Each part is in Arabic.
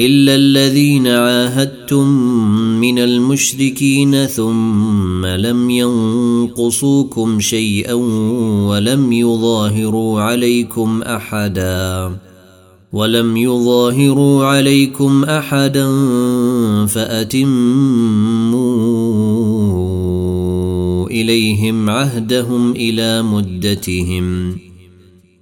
إلا الذين عاهدتم من المشركين ثم لم ينقصوكم شيئا ولم يظاهروا عليكم أحدا ولم يظاهروا عليكم أحدا فأتموا إليهم عهدهم إلى مدتهم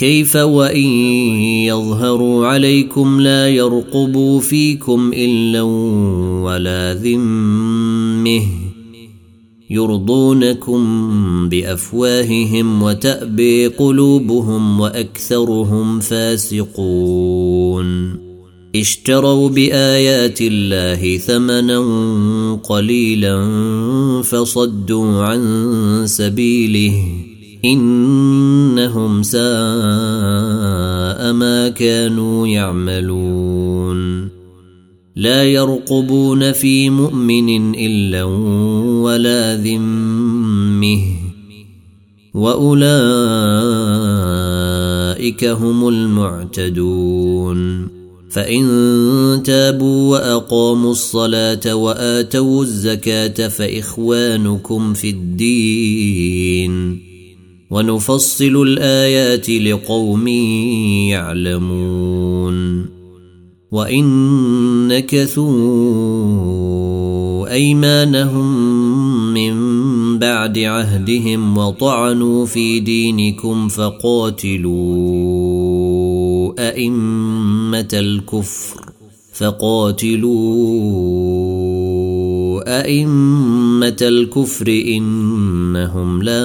كيف وإن يظهروا عليكم لا يرقبوا فيكم إلا ولا ذمه يرضونكم بأفواههم وتأبي قلوبهم وأكثرهم فاسقون اشتروا بآيات الله ثمنا قليلا فصدوا عن سبيله إنهم ساء ما كانوا يعملون. لا يرقبون في مؤمن إلا ولا ذمه. وأولئك هم المعتدون. فإن تابوا وأقاموا الصلاة وآتوا الزكاة فإخوانكم في الدين. ونفصل الآيات لقوم يعلمون. وإن نكثوا أيمانهم من بعد عهدهم وطعنوا في دينكم فقاتلوا أئمة الكفر فقاتلوا أئمة الكفر أنهم لا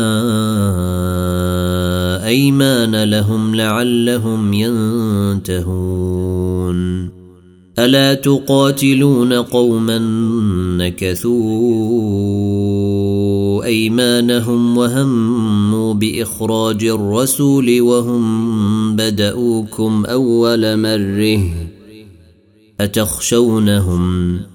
أيمان لهم لعلهم ينتهون. ألا تقاتلون قوما نكثوا أيمانهم وهموا بإخراج الرسول وهم بدأوكم أول مره أتخشونهم؟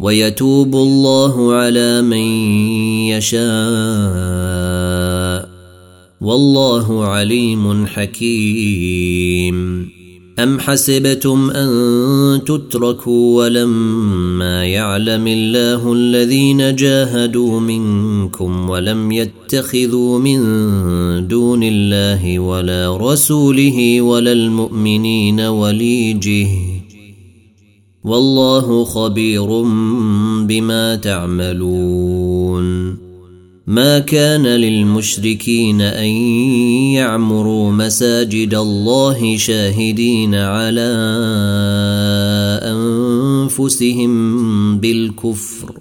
ويتوب الله على من يشاء. والله عليم حكيم. أم حسبتم أن تتركوا ولما يعلم الله الذين جاهدوا منكم ولم يتخذوا من دون الله ولا رسوله ولا المؤمنين وليجه والله خبير بما تعملون. ما كان للمشركين أن يعمروا مساجد الله شاهدين على أنفسهم بالكفر.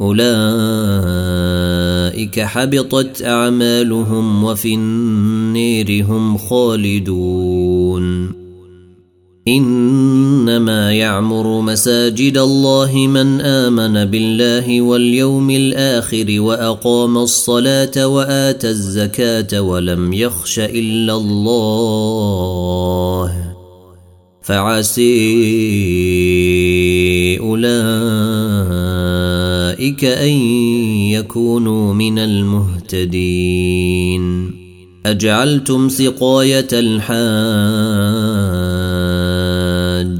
أولئك حبطت أعمالهم وفي النير هم خالدون. إنما يعمر مساجد الله من آمن بالله واليوم الآخر وأقام الصلاة وآتى الزكاة ولم يخش إلا الله. فعسي أولئك أن يكونوا من المهتدين. أجعلتم سقاية الحاج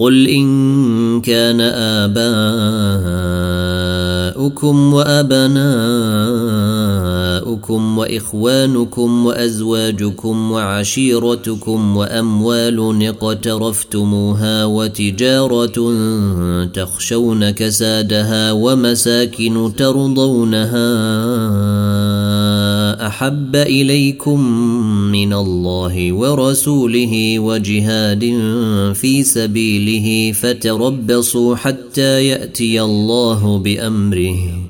قل ان كان اباؤكم وابناؤكم وإخوانكم وأزواجكم وعشيرتكم وأموال اقترفتموها وتجارة تخشون كسادها ومساكن ترضونها أحب إليكم من الله ورسوله وجهاد في سبيله فتربصوا حتى يأتي الله بأمره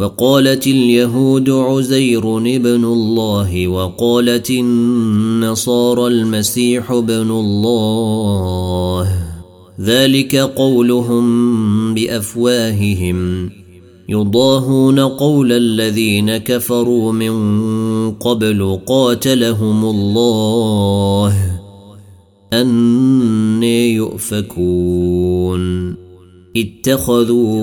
وقالت اليهود عزير ابن الله وقالت النصارى المسيح ابن الله. ذلك قولهم بأفواههم. يضاهون قول الذين كفروا من قبل قاتلهم الله. أن يؤفكون. اتخذوا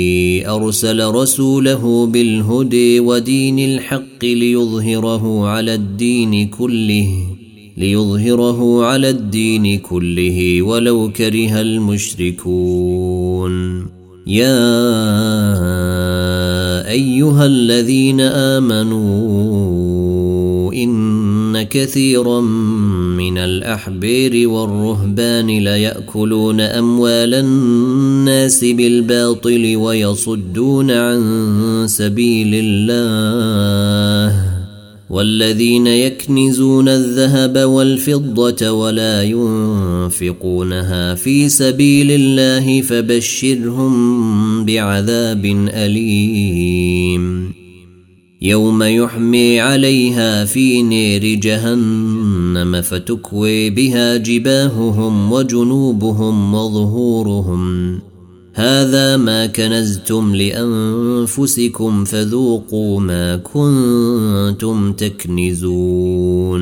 أرسل رسوله بالهدى ودين الحق ليظهره على الدين كله ليظهره على الدين كله ولو كره المشركون. يا أيها الذين آمنوا ان كثيرا من الأحبير والرهبان ليأكلون أموال الناس بالباطل ويصدون عن سبيل الله والذين يكنزون الذهب والفضة ولا ينفقونها في سبيل الله فبشرهم بعذاب أليم يوم يحمي عليها في نير جهنم فتكوي بها جباههم وجنوبهم وظهورهم. هذا ما كنزتم لأنفسكم فذوقوا ما كنتم تكنزون.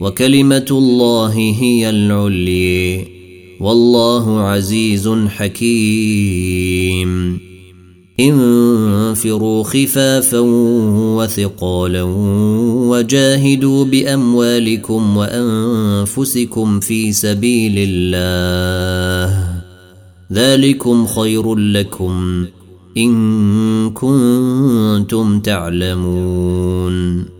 وكلمة الله هي العلي. والله عزيز حكيم. انفروا خفافا وثقالا وجاهدوا بأموالكم وأنفسكم في سبيل الله. ذلكم خير لكم إن كنتم تعلمون.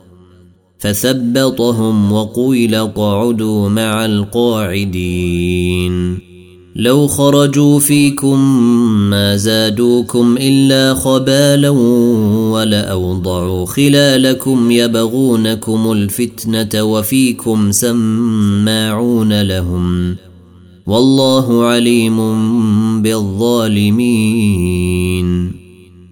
فثبطهم وقيل اقعدوا مع القاعدين. لو خرجوا فيكم ما زادوكم إلا خبالا ولأوضعوا خلالكم يبغونكم الفتنة وفيكم سماعون لهم. والله عليم بالظالمين.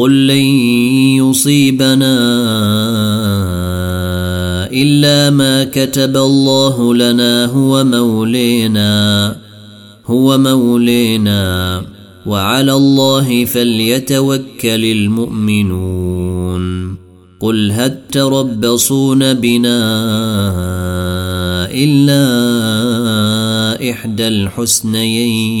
قل لن يصيبنا الا ما كتب الله لنا هو مولينا هو مولينا وعلى الله فليتوكل المؤمنون. قل هل تربصون بنا الا احدى الحسنيين؟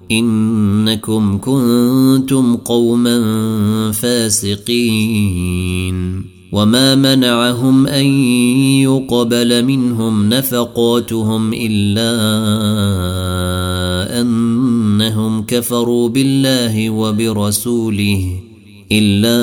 إنكم كنتم قوما فاسقين. وما منعهم أن يقبل منهم نفقاتهم إلا أنهم كفروا بالله وبرسوله إلا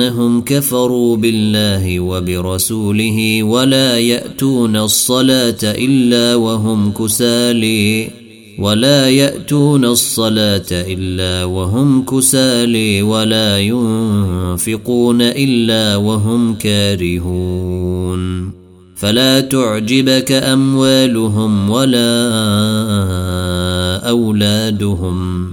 أنهم كفروا بالله وبرسوله ولا يأتون الصلاة إلا وهم كسالي ولا يأتون الصلاة إلا وهم كسالي ولا ينفقون إلا وهم كارهون. فلا تعجبك أموالهم ولا أولادهم.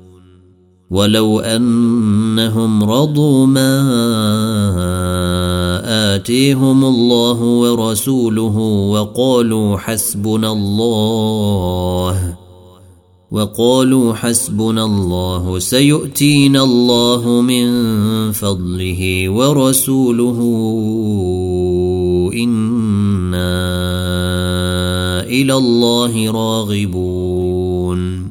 ولو أنهم رضوا ما آتيهم الله ورسوله وقالوا حسبنا الله وقالوا حسبنا الله سيؤتينا الله من فضله ورسوله. إنا إلى الله راغبون.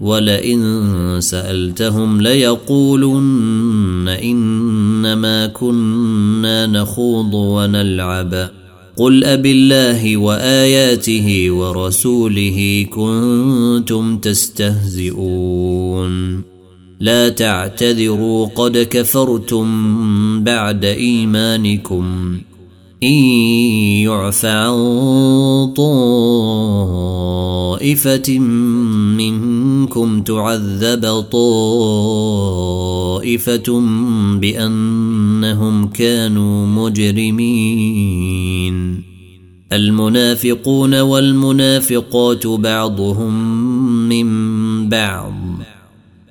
ولئن سألتهم ليقولن إنما كنا نخوض ونلعب. قل أب الله وآياته ورسوله كنتم تستهزئون. لا تعتذروا قد كفرتم بعد إيمانكم. إن يعف عن طائفة منكم تعذب طائفة بأنهم كانوا مجرمين. المنافقون والمنافقات بعضهم من بعض.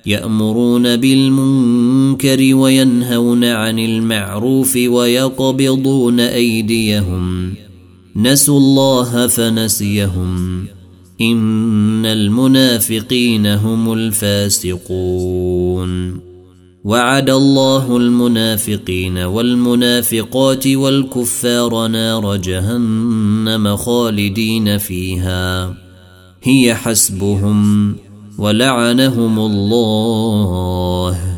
يأمرون بالمنكر وينهون عن المعروف ويقبضون أيديهم. نسوا الله فنسيهم. إن المنافقين هم الفاسقون. وعد الله المنافقين والمنافقات والكفار نار جهنم خالدين فيها. هي حسبهم ولعنهم الله.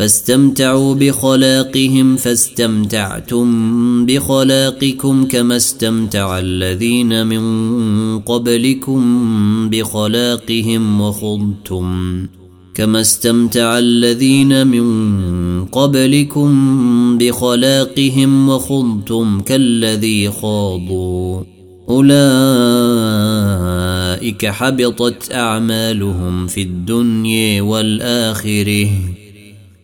فاستمتعوا بخلاقهم فاستمتعتم بخلاقكم كما استمتع الذين من قبلكم بخلاقهم وخضتم. كما استمتع الذين من قبلكم بخلاقهم وخضتم. كالذي خاضوا. أولئك حبطت أعمالهم في الدنيا والآخرة.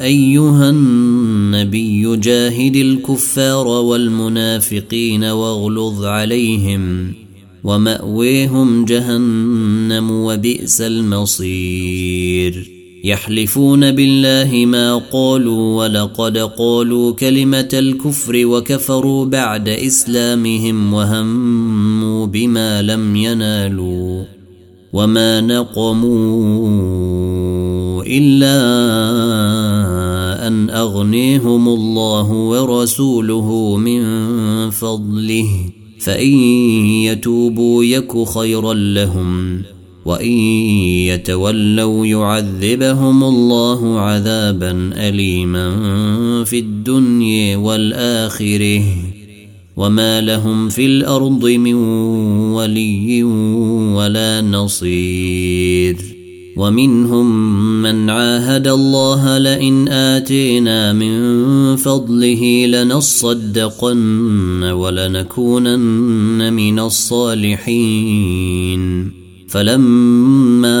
أيها النبي جاهد الكفار والمنافقين واغلظ عليهم ومأويهم جهنم وبئس المصير. يحلفون بالله ما قالوا ولقد قالوا كلمة الكفر وكفروا بعد إسلامهم وهموا بما لم ينالوا. وما نقموا الا ان اغنيهم الله ورسوله من فضله فان يتوبوا يك خيرا لهم وان يتولوا يعذبهم الله عذابا اليما في الدنيا والاخره وما لهم في الأرض من ولي ولا نصير ومنهم من عاهد الله لئن اتينا من فضله لنصدقن ولنكونن من الصالحين فلما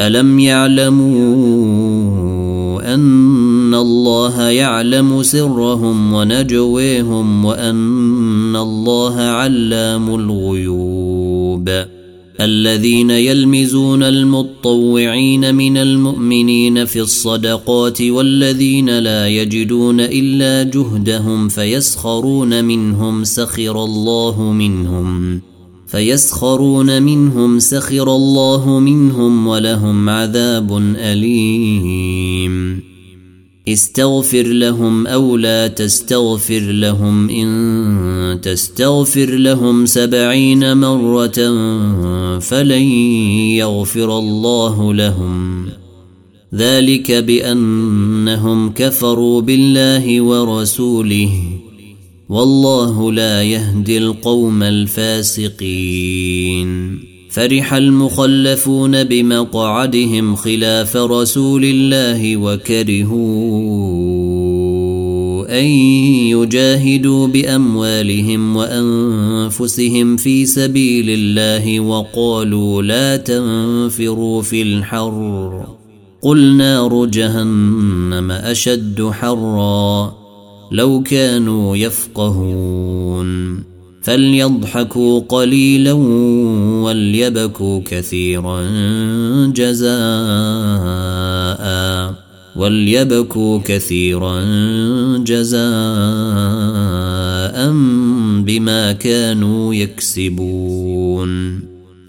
ألم يعلموا أن الله يعلم سرهم ونجويهم وأن الله علام الغيوب الذين يلمزون المطوعين من المؤمنين في الصدقات والذين لا يجدون إلا جهدهم فيسخرون منهم سخر الله منهم فيسخرون منهم سخر الله منهم ولهم عذاب أليم. استغفر لهم أو لا تستغفر لهم إن تستغفر لهم سبعين مرة فلن يغفر الله لهم. ذلك بأنهم كفروا بالله ورسوله. والله لا يهدي القوم الفاسقين. فرح المخلفون بمقعدهم خلاف رسول الله وكرهوا أن يجاهدوا بأموالهم وأنفسهم في سبيل الله وقالوا لا تنفروا في الحر. قل نار جهنم أشد حرا. لو كانوا يفقهون. فليضحكوا قليلا وليبكوا كثيرا جزاء. وليبكوا كثيرا جزاء بما كانوا يكسبون.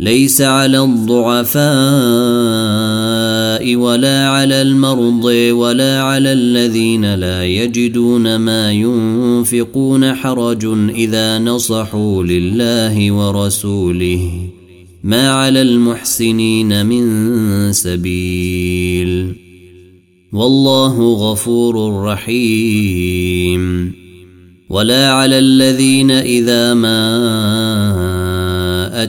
ليس على الضعفاء ولا على المرضى ولا على الذين لا يجدون ما ينفقون حرج إذا نصحوا لله ورسوله. ما على المحسنين من سبيل. والله غفور رحيم. ولا على الذين إذا ما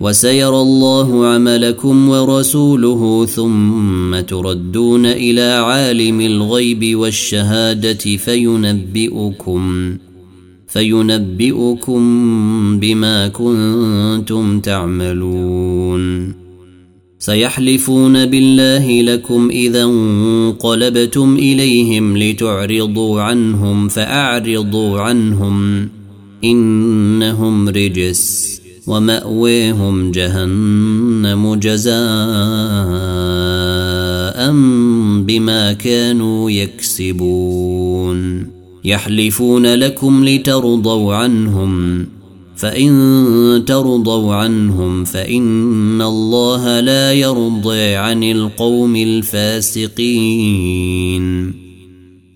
وسيرى الله عملكم ورسوله ثم تردون إلى عالم الغيب والشهادة فينبئكم فينبئكم بما كنتم تعملون. سيحلفون بالله لكم إذا انقلبتم إليهم لتعرضوا عنهم فأعرضوا عنهم إنهم رجس. ومأويهم جهنم جزاء بما كانوا يكسبون. يحلفون لكم لترضوا عنهم فإن ترضوا عنهم فإن الله لا يرضي عن القوم الفاسقين.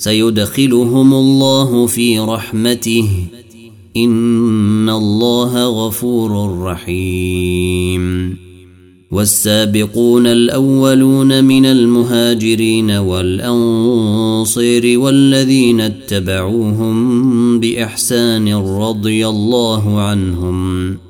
سيدخلهم الله في رحمته. إن الله غفور رحيم. والسابقون الأولون من المهاجرين والانصير والذين اتبعوهم بإحسان رضي الله عنهم.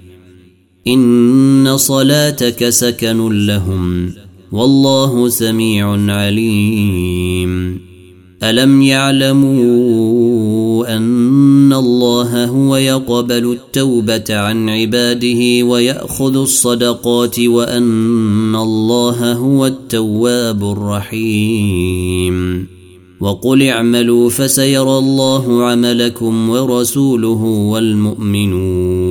إن صلاتك سكن لهم والله سميع عليم. ألم يعلموا أن الله هو يقبل التوبة عن عباده ويأخذ الصدقات وأن الله هو التواب الرحيم. وقل اعملوا فسيرى الله عملكم ورسوله والمؤمنون.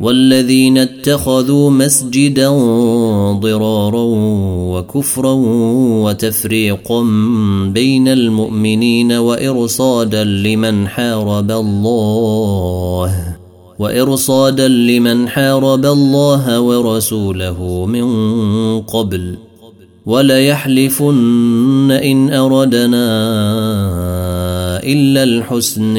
والذين اتخذوا مسجدا ضرارا وكفرا وتفريقا بين المؤمنين وإرصادا لمن حارب الله وإرصادا لمن حارب الله ورسوله من قبل. وليحلفن إن أردنا إلا الحسن.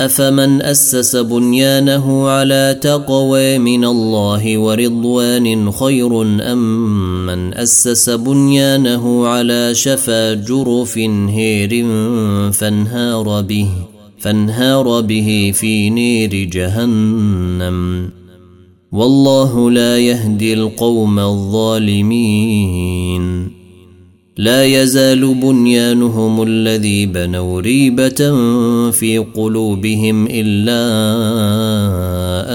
أفمن أسس بنيانه على تقوى من الله ورضوان خير أم من أسس بنيانه على شفا جرف هير فانهار به فانهار به في نير جهنم. والله لا يهدي القوم الظالمين. لا يزال بنيانهم الذي بنوا ريبة في قلوبهم إلا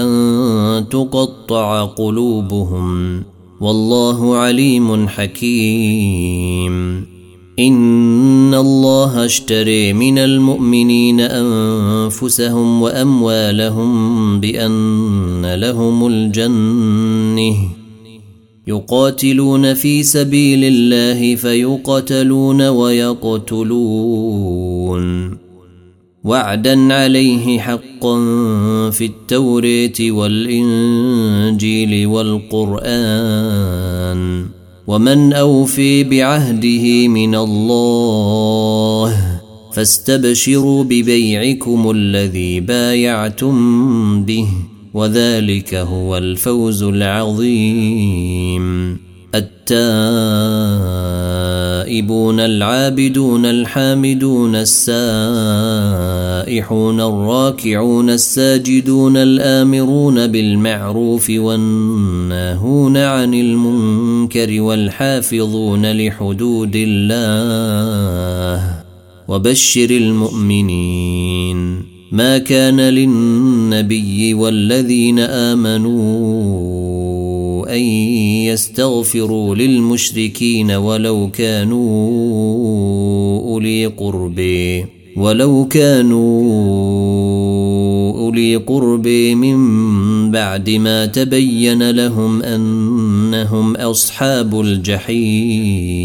أن تقطع قلوبهم. والله عليم حكيم. إن الله اشتري من المؤمنين أنفسهم وأموالهم بأن لهم الجنة. يقاتلون في سبيل الله فيقتلون ويقتلون. وعدا عليه حقا في التوريه والإنجيل والقرآن. ومن أوفي بعهده من الله فاستبشروا ببيعكم الذي بايعتم به. وذلك هو الفوز العظيم. التائبون العابدون الحامدون السائحون الراكعون الساجدون الآمرون بالمعروف والناهون عن المنكر والحافظون لحدود الله وبشر المؤمنين. ما كان للنبي والذين آمنوا أن يستغفروا للمشركين ولو كانوا أولي قرب ولو كانوا أولي قرب من بعد ما تبين لهم أنهم أصحاب الجحيم.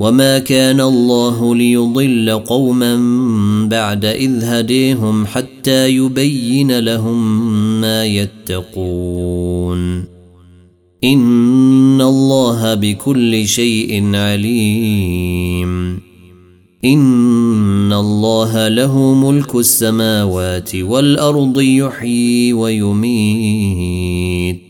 وما كان الله ليضل قوما بعد اذ هديهم حتى يبين لهم ما يتقون ان الله بكل شيء عليم ان الله له ملك السماوات والارض يحيي ويميت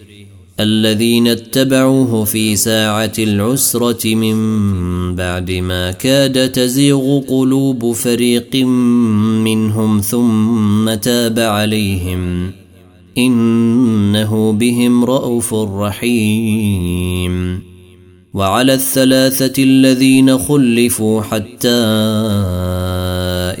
الذين اتبعوه في ساعة العسرة من بعد ما كاد تزيغ قلوب فريق منهم ثم تاب عليهم. إنه بهم رءوف رحيم. وعلى الثلاثة الذين خلفوا حتى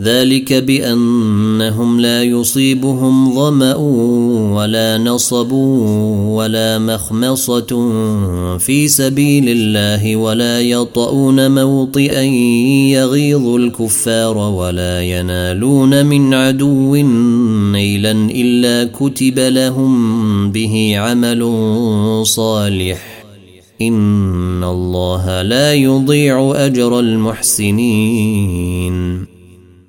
ذلك بأنهم لا يصيبهم ظمأ ولا نصب ولا مخمصة في سبيل الله ولا يطؤون موطئا يغيظ الكفار ولا ينالون من عدو نيلا إلا كتب لهم به عمل صالح. إن الله لا يضيع أجر المحسنين.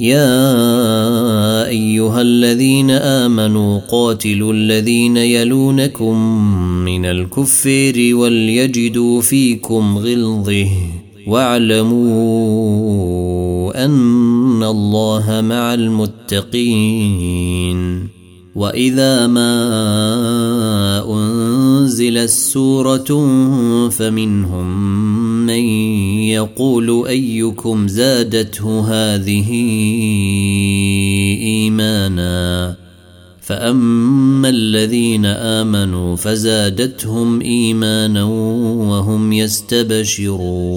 يا أيها الذين آمنوا قاتلوا الذين يلونكم من الكفير وليجدوا فيكم غلظة واعلموا أن الله مع المتقين واذا ما انزلت سوره فمنهم من يقول ايكم زادته هذه ايمانا فاما الذين امنوا فزادتهم ايمانا وهم يستبشرون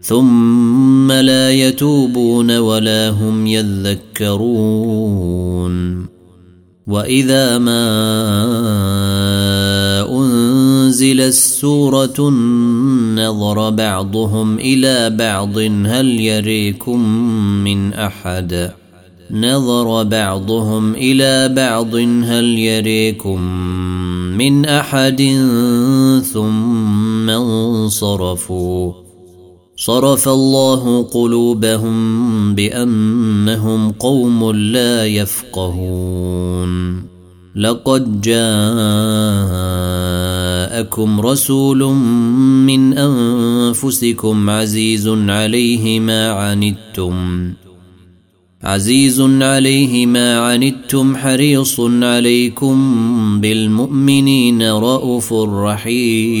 ثم لا يتوبون ولا هم يذكرون. وإذا ما انزل السورة نظر بعضهم إلى بعض هل يريكم من أحد؟ نظر بعضهم إلى بعض هل يريكم من أحد؟ ثم انصرفوا. صرف الله قلوبهم بأنهم قوم لا يفقهون. لقد جاءكم رسول من أنفسكم عزيز عليه ما عنتم. عزيز عليه ما عنتم حريص عليكم بالمؤمنين رءوف رحيم.